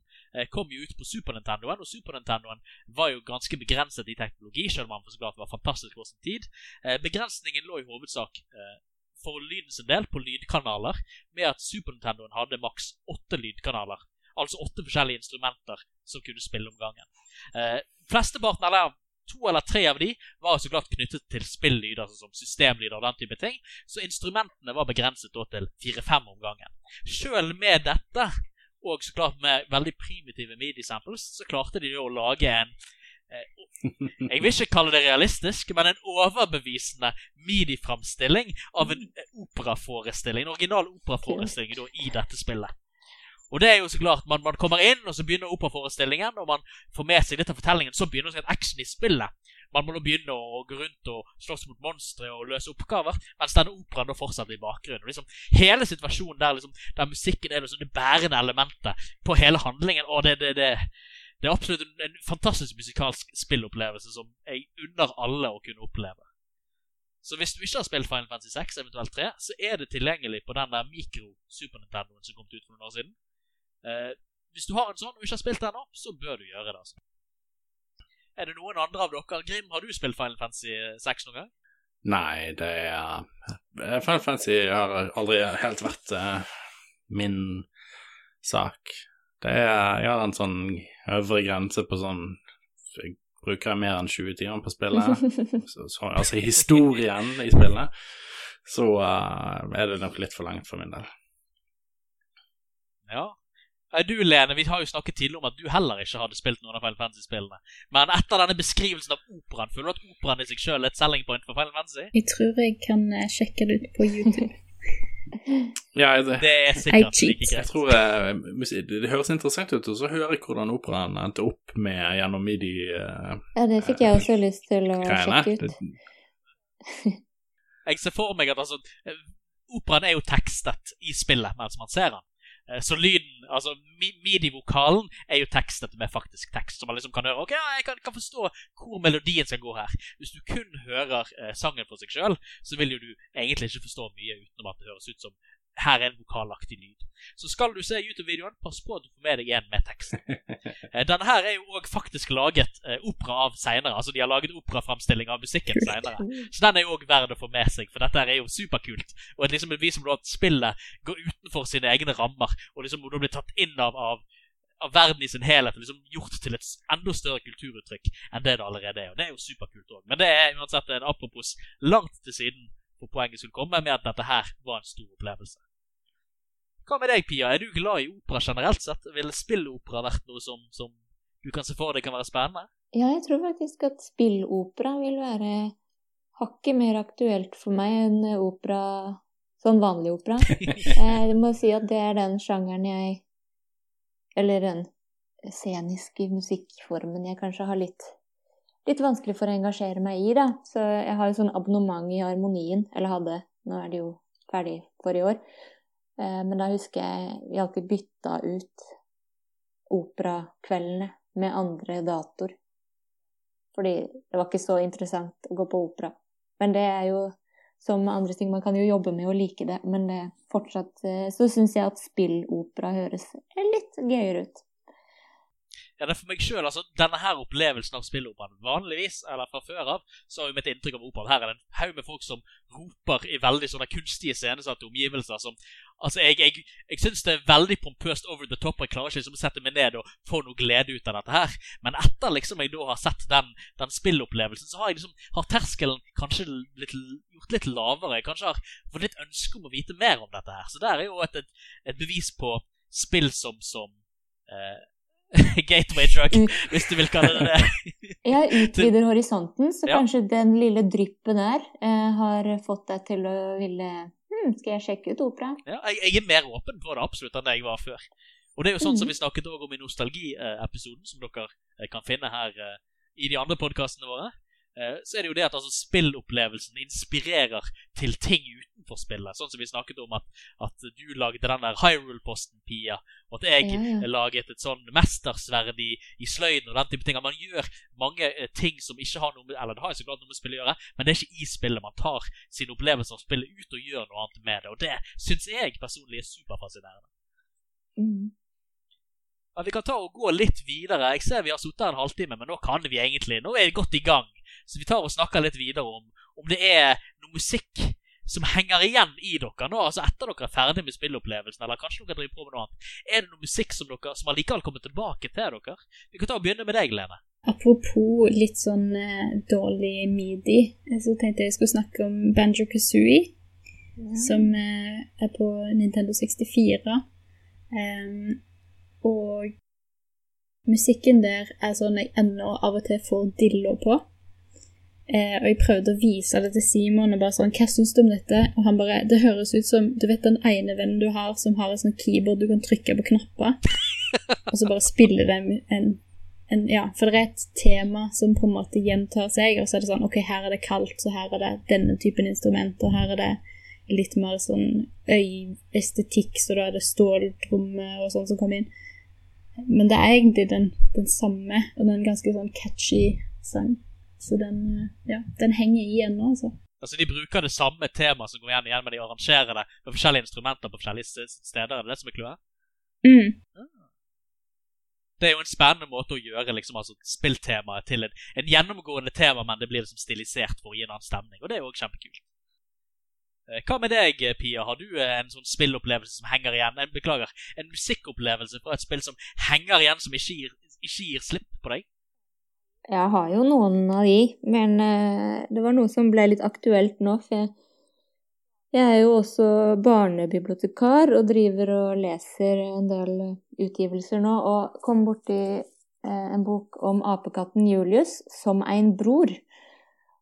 kom jo ut på Super Nintendoen, og Super Nintendoen var jo ganske begrenset i teknologi, selv om han for så klart var fantastisk for sin tid. Eh, begrensningen lå i hovedsak eh, for lydens del på lydkanaler, med at Super Nintendoen hadde maks åtte lydkanaler. Altså åtte forskjellige instrumenter som kunne spille om gangen. Flesteparten, eller to eller tre av de var så klart knyttet til spilllyder, altså som systemlyder og den type ting. Så instrumentene var begrenset til fire-fem om gangen. Selv med dette og så klart med veldig primitive midi-samples, så klarte de å lage en eh, Jeg vil ikke kalle det realistisk, men en overbevisende midi-framstilling av en operaforestilling, en original operaforestilling da, i dette spillet. Og det er jo så klart, man, man kommer inn, og så begynner operaforestillingen, og man får med seg litt av fortellingen, så begynner det action i spillet. Man må da begynne å gå rundt og slåss mot monstre og løse oppgaver, mens denne operaen da fortsetter i bakgrunnen. Liksom, hele situasjonen der, liksom, der musikken er liksom det bærende elementet på hele handlingen, og det, det, det, det er absolutt en, en, fantastisk musikalsk spillopplevelse som jeg unner alle å kunne oppleve. Så hvis du ikke har spilt Final Fantasy 6, eventuelt 3, så er det tilgjengelig på den der mikro Super Nintendoen som kom ut for noen år siden. Eh, hvis du har en sånn og ikke har spilt den ennå, så bør du gjøre det. altså. Er det noen andre av dere? Grim, har du spilt Final Fantasy 6 noen gang?
Nei, det er Final Fantasy har aldri helt vært uh, min sak. Det er Jeg har en sånn øvre grense på sånn Jeg bruker mer enn 20 timer på spillet. så, så, altså historien i spillet. Så uh, er det nok litt for langt for min del.
Ja, du, Lene, vi har jo snakket tidligere om at du heller ikke hadde spilt noen av Final Fantasy-spillene. Men etter denne beskrivelsen av operaen, føler du at operaen i seg sjøl er et selling point for Final Fantasy?
Jeg tror jeg kan eh, sjekke det ut på YouTube.
ja, det,
det, er sikkert like
greit. Jeg tror jeg, Det høres interessant ut og så hører jeg hvordan operaen endte opp med gjennom midi uh,
Ja, det fikk jeg også lyst til å greiene. sjekke ut.
jeg ser for meg at altså Operaen er jo tekstet i spillet mens man ser den. Eh, så lyden, altså midi-vokalen, er jo tekstet med faktisk tekst. Så man liksom kan høre ok, jeg kan, kan, forstå hvor melodien skal gå her. Hvis du kun hører eh, sangen for seg sjøl, så vil jo du egentlig ikke forstå mye utenom at det høres ut som her er en vokalaktig lyd. Så skal du se YouTube-videoen, pass på at du får med deg en med tekst. Eh, denne her er jo òg faktisk laget eh, opera av seinere. Altså de har laget operaframstilling av musikken seinere. Så den er jo òg verd å få med seg, for dette her er jo superkult. Og at liksom vi som at spillet går utenfor sine egne rammer, og liksom da blir tatt inn av, av av verden i sin helhet og liksom gjort til et enda større kulturuttrykk enn det det allerede er. Og Det er jo superkult òg. Men det er uansett en apropos langt til siden hvor poenget skulle komme, med at dette her var en stor opplevelse. Hva med deg, Pia? Er du glad i opera generelt sett? Ville spillopera vært noe som, som, du kan se for deg kan være spennende?
Ja, jeg tror faktisk at spillopera vil være hakket mer aktuelt for meg enn opera Sånn vanlig opera. Jeg må si at det er den sjangeren jeg Eller den sceniske musikkformen jeg kanskje har litt, litt vanskelig for å engasjere meg i, da. Så jeg har jo sånn abonnement i Harmonien, eller hadde. Nå er det jo ferdig for i år. Eh, men da husker jeg vi alltid bytta ut operakveldene med andre datoer. Fordi det var ikke så interessant å gå på opera. Men det er jo som andre ting, man kan jo jobbe med å like det, men det fortsatt eh, så syns jeg at spillopera høres litt gøyere ut.
Ja, det er for meg selv, altså, Denne her opplevelsen av spilloperaen Vanligvis, eller fra før av, så har jo mitt inntrykk av operaen her er det en haug med folk som roper i veldig sånne kunstige scenesatte omgivelser. som, altså, Jeg, jeg, jeg syns det er veldig pompøst over the top, og jeg klarer ikke liksom å sette meg ned og få noe glede ut av dette her. Men etter liksom jeg da har sett den, den spillopplevelsen, så har jeg liksom, har terskelen kanskje litt, gjort litt lavere. Jeg kanskje har fått litt ønske om å vite mer om dette her. Så det er jo et, et, et bevis på spill som, som eh, gateway drug, mm. hvis du vil kalle det det.
jeg utvider horisonten, så ja. kanskje den lille dryppen der eh, har fått deg til å ville hm, Skal jeg sjekke ut opera?
Ja, jeg, jeg, er mer åpen på det absolutt enn det jeg var før. Og det er jo sånn mm. som vi snakket om i nostalgiepisoden, som dere eh, kan finne her eh, i de andre podkastene våre. Eh, så er det jo det at altså, spillopplevelsen inspirerer til ting utenfor spillet. Sånn som vi snakket om at, at du lagde den der Hyrule-posten, Pia, og at jeg ja. laget et sånn mestersverd i, i sløyden og den type ting. At man gjør mange eh, ting som ikke har noe med Eller det har jo så klart noe med spillet å gjøre, men det er ikke i spillet. Man tar sin opplevelse av spillet ut og gjør noe annet med det. Og det syns jeg personlig er superfascinerende. Mm. Ja, vi kan ta og gå litt videre. Jeg ser vi har sittet en halvtime, men nå kan vi egentlig. Nå er vi godt i gang. Så vi tar og snakker litt videre om om det er noe musikk som henger igjen i dere nå, altså etter dere er ferdig med spillopplevelsen, eller kanskje dere driver på med noe annet. Er det noe musikk som dere som allikevel kommer tilbake til dere? Vi kan ta og begynne med deg, Lene.
Apropos litt sånn eh, dårlig midi, så tenkte jeg jeg skulle snakke om Banjo Kazooie, mm. som eh, er på Nintendo 64. Um, og musikken der er sånn jeg ennå av og til får dilla på. Eh, og jeg prøvde å vise det til Simon og bare sånn 'Hva syns du om dette?' Og han bare 'Det høres ut som Du vet den ene vennen du har som har en sånn keyboard du kan trykke på knapper?' og så bare spiller det en, en, Ja, for det er et tema som på en måte gjentar seg, og så er det sånn 'OK, her er det kaldt, så her er det denne typen instrument, og her er det litt mer sånn øyestetikk, så da er det ståltrommer og sånn som kommer inn. Men det er egentlig den, den samme, og den ganske sånn catchy sang. Så den, eh, ja, den henger i ennå, altså.
Altså De bruker det samme temaet som går igjen igjen, men de arrangerer det med forskjellige instrumenter på forskjellige steder. Er det det som er clouet?
Mm.
Ah. Det er jo en spennende måte å gjøre liksom, altså, spilltemaet til en, en, gjennomgående tema, men det blir liksom stilisert for å gi en annen stemning. Og det er jo også kjempekult. Eh, hva med deg, Pia? Har du eh, en sånn spillopplevelse som henger igjen? En, beklager, en musikkopplevelse fra et spill som henger igjen, som ikke gir, ikke gir slipp på deg?
Jeg har jo noen av de, men det var noe som ble litt aktuelt nå. For jeg, jeg, er jo også barnebibliotekar og driver og leser en del utgivelser nå. Og kom borti en bok om apekatten Julius som en bror.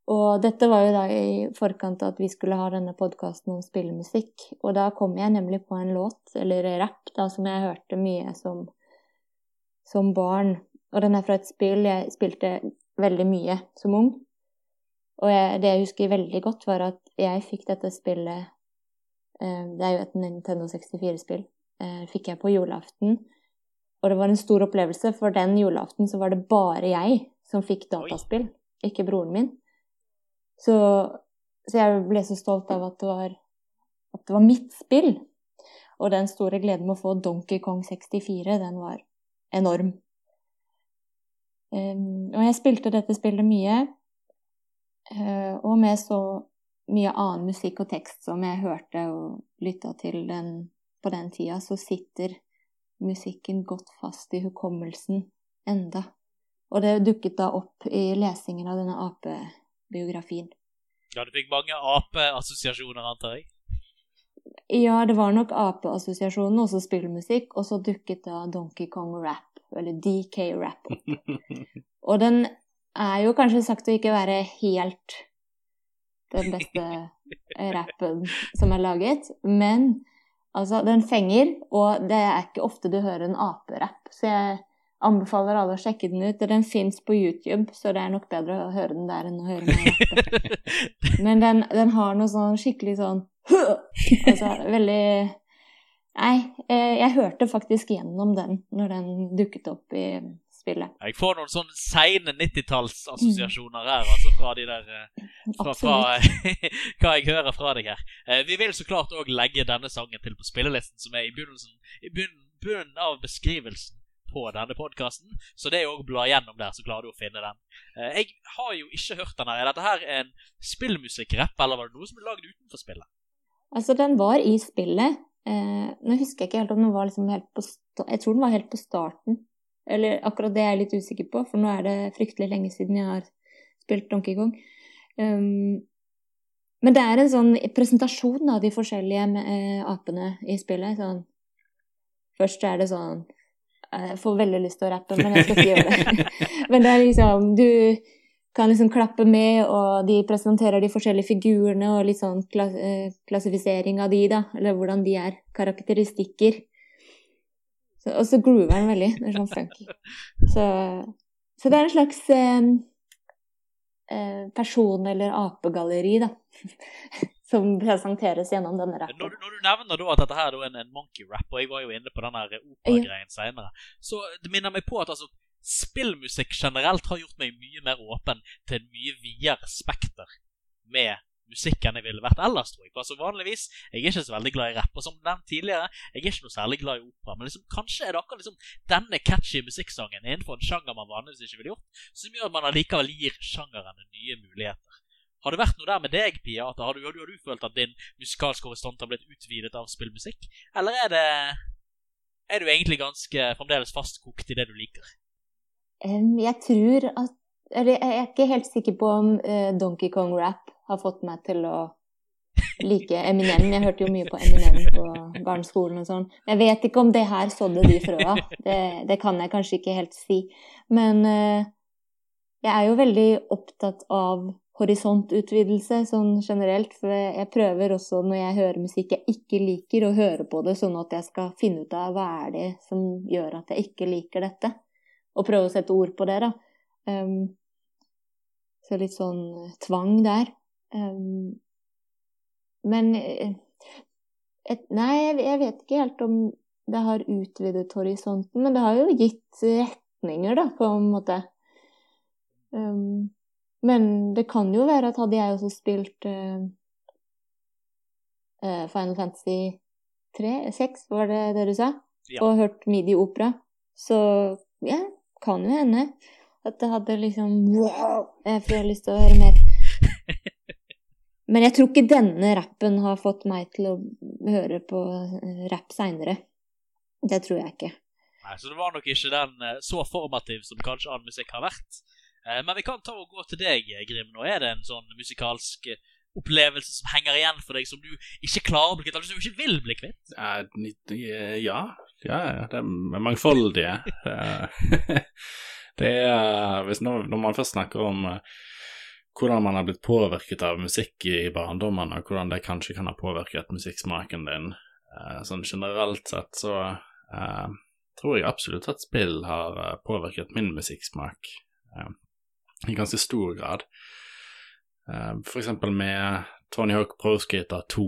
Og dette var jo da i forkant av at vi skulle ha denne podkasten om spillemusikk. Og da kom jeg nemlig på en låt, eller rapp, da, som jeg hørte mye som, som barn. Og den er fra et spill jeg spilte veldig mye som ung. Og jeg, det jeg husker veldig godt, var at jeg fikk dette spillet eh, Det er jo et Nintendo 64-spill. Eh, fikk jeg på julaften. Og det var en stor opplevelse, for den julaften så var det bare jeg som fikk dataspill, ikke broren min. Så, så jeg ble så stolt av at det, var, at det var mitt spill. Og den store gleden med å få Donkey Kong 64, den var enorm. Um, og jeg spilte dette spillet mye, uh, og med så mye annen musikk og tekst som jeg hørte og lytta til den, på den tida, så sitter musikken godt fast i hukommelsen enda. Og det dukket da opp i lesingen av denne apebiografien.
Ja, du fikk mange apeassosiasjoner, antar jeg?
Ja, det var nok apeassosiasjonen, også spillmusikk, og så dukket da Donkey Kong Rap eller DK-rap. Og den er jo kanskje sagt å ikke være helt den beste rappen som er laget, men altså, den fenger, og det er ikke ofte du hører en aperapp. Så jeg anbefaler alle å sjekke den ut. Den fins på YouTube, så det er nok bedre å høre den der enn å høre meg. Men den, den, har noe sånn skikkelig sånn Altså veldig Nei, eh, jeg hørte faktisk gjennom den når den dukket opp i spillet.
Jeg får noen sånne seine 90-tallsassosiasjoner her, altså fra de der eh, fra, fra, Hva jeg hører fra deg her. Eh, vi vil så klart òg legge denne sangen til på spillelisten, som er i begynnelsen I bunnen av beskrivelsen på denne podkasten, så det er å bla gjennom der, så klarer du å finne den. Jeg har jo ikke hørt den her. Er dette her en spillmusikkrapp, eller var det noe som er lagd utenfor spillet?
Altså, den var i spillet. Eh, nå husker jeg ikke helt om den var liksom helt på Jeg tror den var helt på starten. Eller akkurat det er jeg litt usikker på, for nå er det fryktelig lenge siden jeg har spilt Donkey Kong. Um, men det er en sånn presentasjon av de forskjellige eh, apene i spillet. Sånn Først er det sånn Jeg får veldig lyst til å rappe, men jeg skal ikke gjøre det. men det er liksom Du kan liksom klappe med, og de presenterer de forskjellige figurene og litt sånn eh, klassifisering av de, da. Eller hvordan de er. Karakteristikker. Så, og så groover den veldig. Det er sånn funky. Så, så det er en slags eh, eh person- eller apegalleri, da. som presenteres gjennom denne rappen.
Når, når, du nevner da at dette her er en, en monkey-rap, og jeg var jo inne på den operagreien ja. seinere, så det minner meg på at altså spillmusikk generelt har gjort meg mye mer åpen til en mye videre spekter med musikk enn jeg ville vært ellers, tror jeg. Altså Vanligvis jeg er ikke så veldig glad i rapp, og som nevnt tidligere, jeg er ikke noe særlig glad i opera. Men liksom, kanskje er det akkurat liksom, denne catchy musikksangen innenfor en sjanger man vanligvis ikke ville gjort, som gjør at man allikevel gir sjangeren nye muligheter. Har det vært noe der med deg, Pia? At har, du, har, du, følt at din musikalske horisont har blitt utvidet av spillmusikk? Eller er det er du egentlig ganske fremdeles fastkokt i det du liker?
Jeg tror at Eller jeg er ikke helt sikker på om uh, Donkey Kong Rap har fått meg til å like Eminem. Jeg hørte jo mye på Eminem på barneskolen og sånn. Jeg vet ikke om det her sådde de frøa. Det, det, kan jeg kanskje ikke helt si. Men uh, jeg er jo veldig opptatt av horisontutvidelse sånn generelt. For jeg prøver også når jeg hører musikk jeg ikke liker, å høre på det sånn at jeg skal finne ut av hva er det som gjør at jeg ikke liker dette og prøve å sette ord på det, da. Um, så litt sånn tvang der. Um, men eh, et, Nei, jeg, vet ikke helt om det har utvidet horisonten, men det har jo gitt retninger, da, på en måte. Um, men det kan jo være at hadde jeg også spilt uh, Final Fantasy 3, 6, var det det du sa? Ja. Og hørt midi-opera, så ja, kan jo hende at det hadde liksom Wow! Jeg får lyst til å høre mer. Men jeg tror ikke denne rappen har fått meg til å høre på eh, rapp seinere. Det tror jeg ikke.
Nei, Så det var nok ikke den så formativ som kanskje annen musikk har vært. Eh, men vi kan ta og gå til deg, Grim. Nå er det en sånn musikalsk opplevelse som henger igjen for deg, som du ikke klarer å bli kvitt, som du ikke vil bli kvitt?
Ja, ja, det er mangfoldige. det er når, man først snakker om hvordan man har blitt påvirket av musikk i barndommen, og hvordan det kanskje kan ha påvirket musikksmaken din, sånn generelt sett, så uh, tror jeg absolutt at spill har påvirket min musikksmak i ganske stor grad. for eksempel med Tony Hawk Pro Skater 2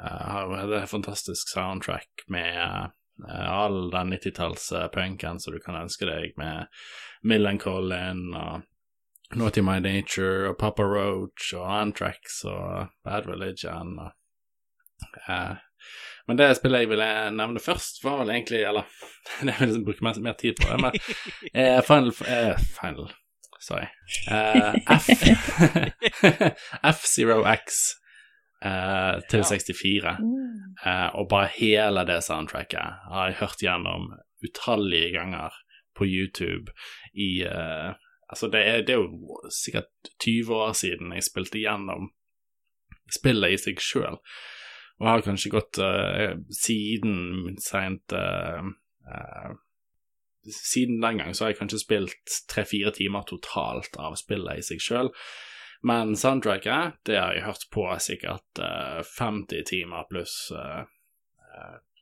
har det fantastisk soundtrack med Eh, all den 90-tallspunken som du kan ønske deg, med Millen Collin og Naughty My Nature og Papa Roach og Antrax og Bad Religion og uh, Men det spillet jeg ville nevne først, var vel egentlig Eller det vil jeg bruke mer, mer tid på. Men, uh, Final, uh, Final Sorry. F F0X uh, til 64. Uh, og bare hele det soundtracket har jeg hørt gjennom utallige ganger på YouTube i eh, Altså, det er, det er, jo sikkert 20 år siden jeg spilte gjennom spillet i seg sjøl, og har kanskje gått uh, siden seint uh, uh, siden den gang så har jeg kanskje spilt tre-fire timer totalt av spillet i seg sjøl. Men soundtracket, det har jeg hørt på sikkert uh, 50 timer pluss uh,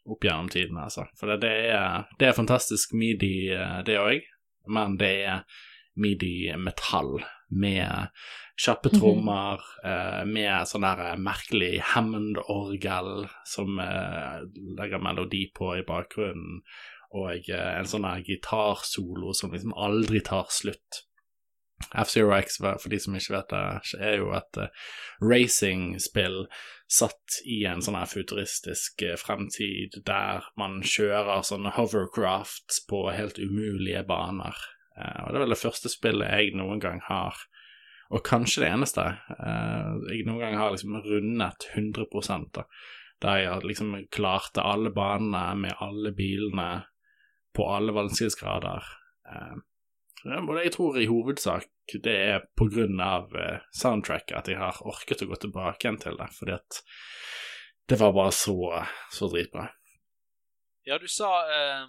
opp gjennom tidene, altså. For det, det, er, det er, fantastisk midi, det òg, men det er midi-metall med kjappe mhm. trommer, mm -hmm. uh, med sånn der merkelig Hammond-orgel som uh, legger melodi på i bakgrunnen, og uh, en sånn gitarsolo som liksom aldri tar slutt. F-Zero X, for de som ikke vet det, er jo et uh, racingspill satt i en sånn her futuristisk uh, fremtid der man kjører sånne hovercrafts på helt umulige baner. Og det er vel det første spillet jeg noen gang har, og kanskje det eneste, jeg noen gang har liksom rundet 100 da, der jeg liksom klarte alle banene med alle bilene på alle vanskelighetsgrader. Uh, og jeg tror i hovedsak det er på grunn av uh, soundtracket at jeg har orket å gå tilbake igjen til det, fordi at det var bare så, så dritbra.
Ja, du sa uh,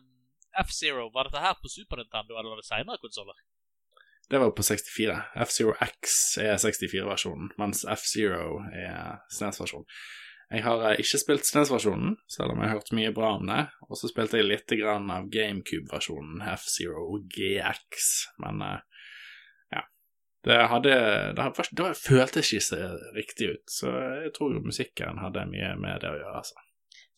F-Zero. Var dette her på Super Nintendo, eller var det seinere konsoller?
Det var på 64. F-Zero X er 64-versjonen, mens F-Zero er SNES-versjonen. Jeg har eh, ikke spilt SNES-versjonen, selv om jeg har hørt mye bra om det. Og så spilte jeg litt av GameCube-versjonen, F-Zero GX, men uh, ja. Det hadde det føltes ikke riktig ut, så jeg tror musikken hadde mye med det å gjøre, altså.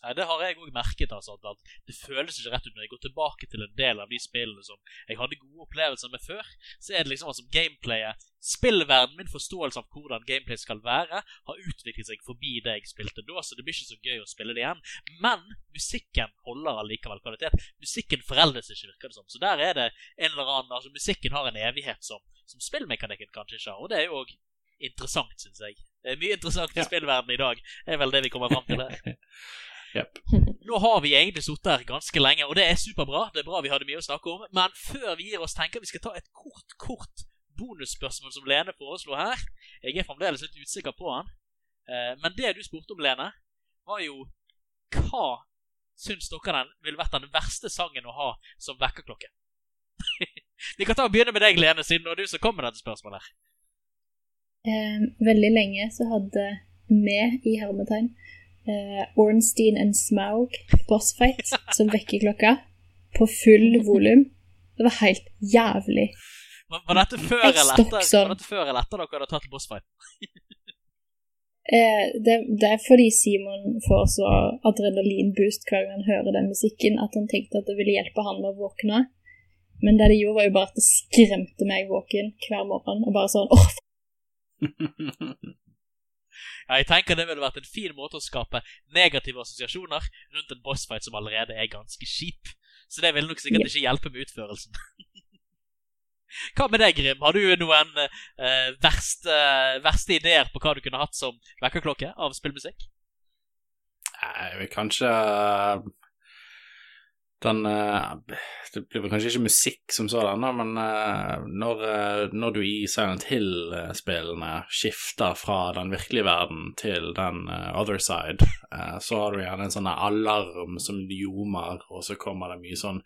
Nei, Det har jeg òg merket. altså, at Det føles ikke rett ut når jeg går tilbake til en del av de spillene som jeg hadde gode opplevelser med før. Så er det liksom altså gameplayet Spillverden, min forståelse av hvordan gameplay skal være, har utviklet seg forbi det jeg spilte da, så det blir ikke så gøy å spille det igjen. Men musikken holder allikevel kvalitet. Musikken foreldes ikke, virker det som. Så der er det en eller annen altså Musikken har en evighet som, som spillmekanikken kanskje ikke har, og det er jo òg interessant, syns jeg. Det er mye interessant i ja. spillverdenen i dag, det er vel det vi kommer fram til her.
Yep.
Nå har vi egentlig sittet her ganske lenge, og det er superbra. Det er bra vi hadde mye å snakke om. Men før vi gir oss, tenker vi skal ta et kort, kort bonusspørsmål som Lene foreslo her. Jeg er fremdeles litt usikker på han. Eh, men det du spurte om, Lene, var jo hva syns dere den ville vært den verste sangen å ha som vekkerklokke? vi kan ta og begynne med deg, Lene, siden det var du som kom med dette spørsmålet. her.
Eh, veldig lenge så hadde vi i hermetegn uh, Ornstein and Smaug bossfight som vekkerklokka på full volum. Det var helt jævlig.
Var, var, dette før eller etter, var dette før eller etter dere hadde tatt bossfight?
eh, det, det, er fordi Simon får så adrenalinboost hver gang han hører den musikken, at han tenkte at det ville hjelpe han med å våkne. Men det det gjorde, var jo bare at det skremte meg våken hver morgen. Og bare sånn åh,
Ja, jeg tenker det ville vært en fin måte å skape negative assosiasjoner rundt en bossfight som allerede er ganske kjip. Så det vil nok sikkert ikke hjelpe med utførelsen. hva med deg, Grim? Har du noen uh, verste, verste, ideer på hva du kunne hatt som vekkerklokke av spillmusikk?
Jeg vil kanskje den eh, Det blir vel kanskje ikke musikk som sådan, men eh, når, eh, når, du i Silent Hill-spillene skifter fra den virkelige verden til den other side, så har du gjerne en sånn alarm som ljomer, og så kommer det mye sånn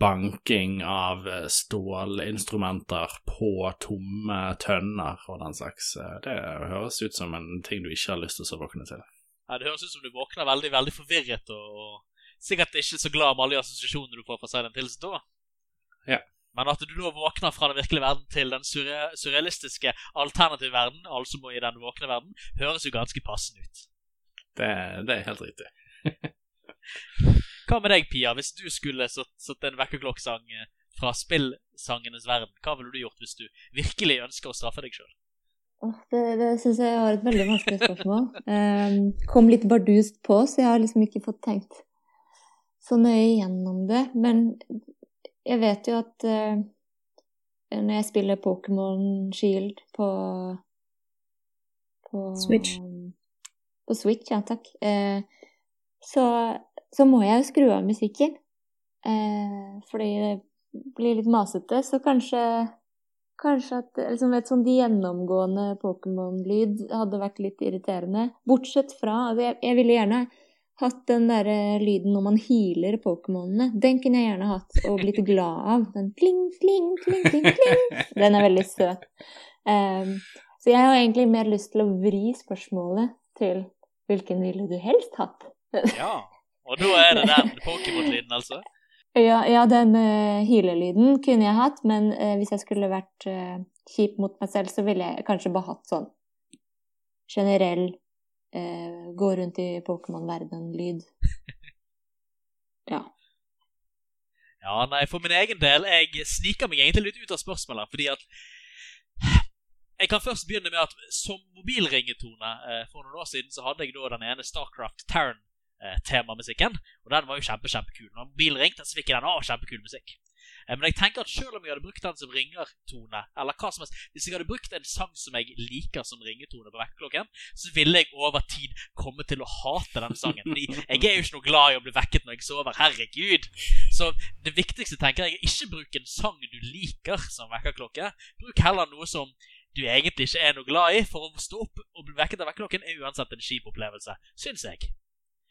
banking av stålinstrumenter på tomme tønner og den slags. Det høres ut som en ting du ikke har lyst til å våkne til.
Ja, Det høres ut som du våkner veldig veldig forvirret og sikkert ikke så glad med alle de assosiasjonene du får fra Silent Hills da.
Ja.
Men at du da våkner fra den virkelige verden til den surrealistiske alternative verden, altså må i den våkne verden, høres jo ganske passende ut.
Det, det er helt riktig.
hva med deg, Pia? Hvis du skulle satt, satt en vekkerklokkesang eh, fra spillsangenes verden, hva ville du gjort hvis du virkelig ønsker å straffe deg sjøl?
Det, det syns jeg var et veldig vanskelig spørsmål. Um, kom litt bardust på, så jeg har liksom ikke fått tenkt så nøye gjennom det. Men jeg vet jo at uh, når jeg spiller Pokémon Shield på
på Switch.
På Switch, ja takk. Uh, så, så, må jeg jo skru av musikken. Uh, fordi det blir litt masete. Så kanskje Kanskje at liksom et sånn gjennomgående Pokémon-lyd hadde vært litt irriterende. Bortsett fra altså jeg, jeg ville gjerne hatt den derre lyden når man healer Pokémonene. Den kunne jeg gjerne hatt og blitt glad av. Den kling, kling, kling, kling, kling. Den er veldig søt. Um, så jeg har egentlig mer lyst til å vri spørsmålet til hvilken ville du helst hatt?
ja, og da er det den Pokémon-lyden, altså?
Ja, ja den uh, healer-lyden kunne jeg hatt, men uh, hvis jeg skulle vært uh, kjip mot meg selv, så ville jeg kanskje bare hatt sånn generell eh, gå rundt i Pokémon-verden-lyd. ja.
Ja, nei, for min egen del, jeg sniker meg egentlig litt ut av spørsmålet, fordi at jeg kan først begynne med at som mobilringetone eh, for noen år siden så hadde jeg da den ene Starcraft Tarn temamusikken, Eh, og den var jo kjempe, kjempekul. Når mobilen ringte, så fikk jeg den. av kjempekul musikk. Eh, men jeg tenker at selv om jeg hadde brukt den som ringertone, eller hva som helst Hvis jeg hadde brukt en sang som jeg liker som ringetone på vekkerklokken, så ville jeg over tid komme til å hate den sangen. Fordi jeg er jo ikke noe glad i å bli vekket når jeg sover. Herregud! Så det viktigste tenker jeg er ikke bruk en sang du liker som vekkerklokke. Bruk heller noe som du egentlig ikke er noe glad i, for å stå opp og bli vekket av vekkerklokken er uansett en kjip opplevelse, syns jeg.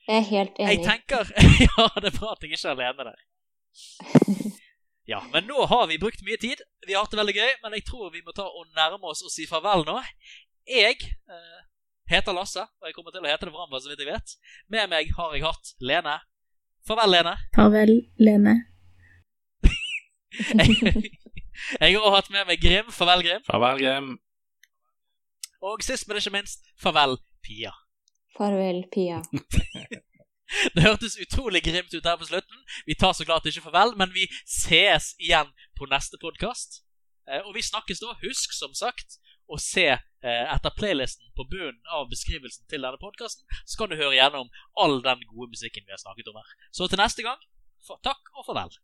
Jeg er helt enig.
Jeg tenker, Ja, det er bra at jeg ikke er alene der. Ja, men nå har vi brukt mye tid. Vi har hatt det veldig gøy, men jeg tror vi må ta og nærme oss og si farvel nå. Jeg eh, heter Lasse, og jeg kommer til å hete det framover, så vidt jeg vet. Med meg har jeg hatt Lene. Farvel, Lene.
Farvel, Lene.
jeg har også hatt med meg Grim. Farvel, Grim.
Farvel, Grim.
Og sist, men ikke minst, farvel, Pia.
Farvel, Pia.
Det hørtes utrolig grimt ut her på slutten. Vi tar så klart ikke farvel, men vi ses igjen på neste podkast. Eh, og vi snakkes da. Husk, som sagt, å se eh, etter playlisten på bunnen av beskrivelsen til denne podkasten, så kan du høre gjennom all den gode musikken vi har snakket om her. Så til neste gang, takk og farvel.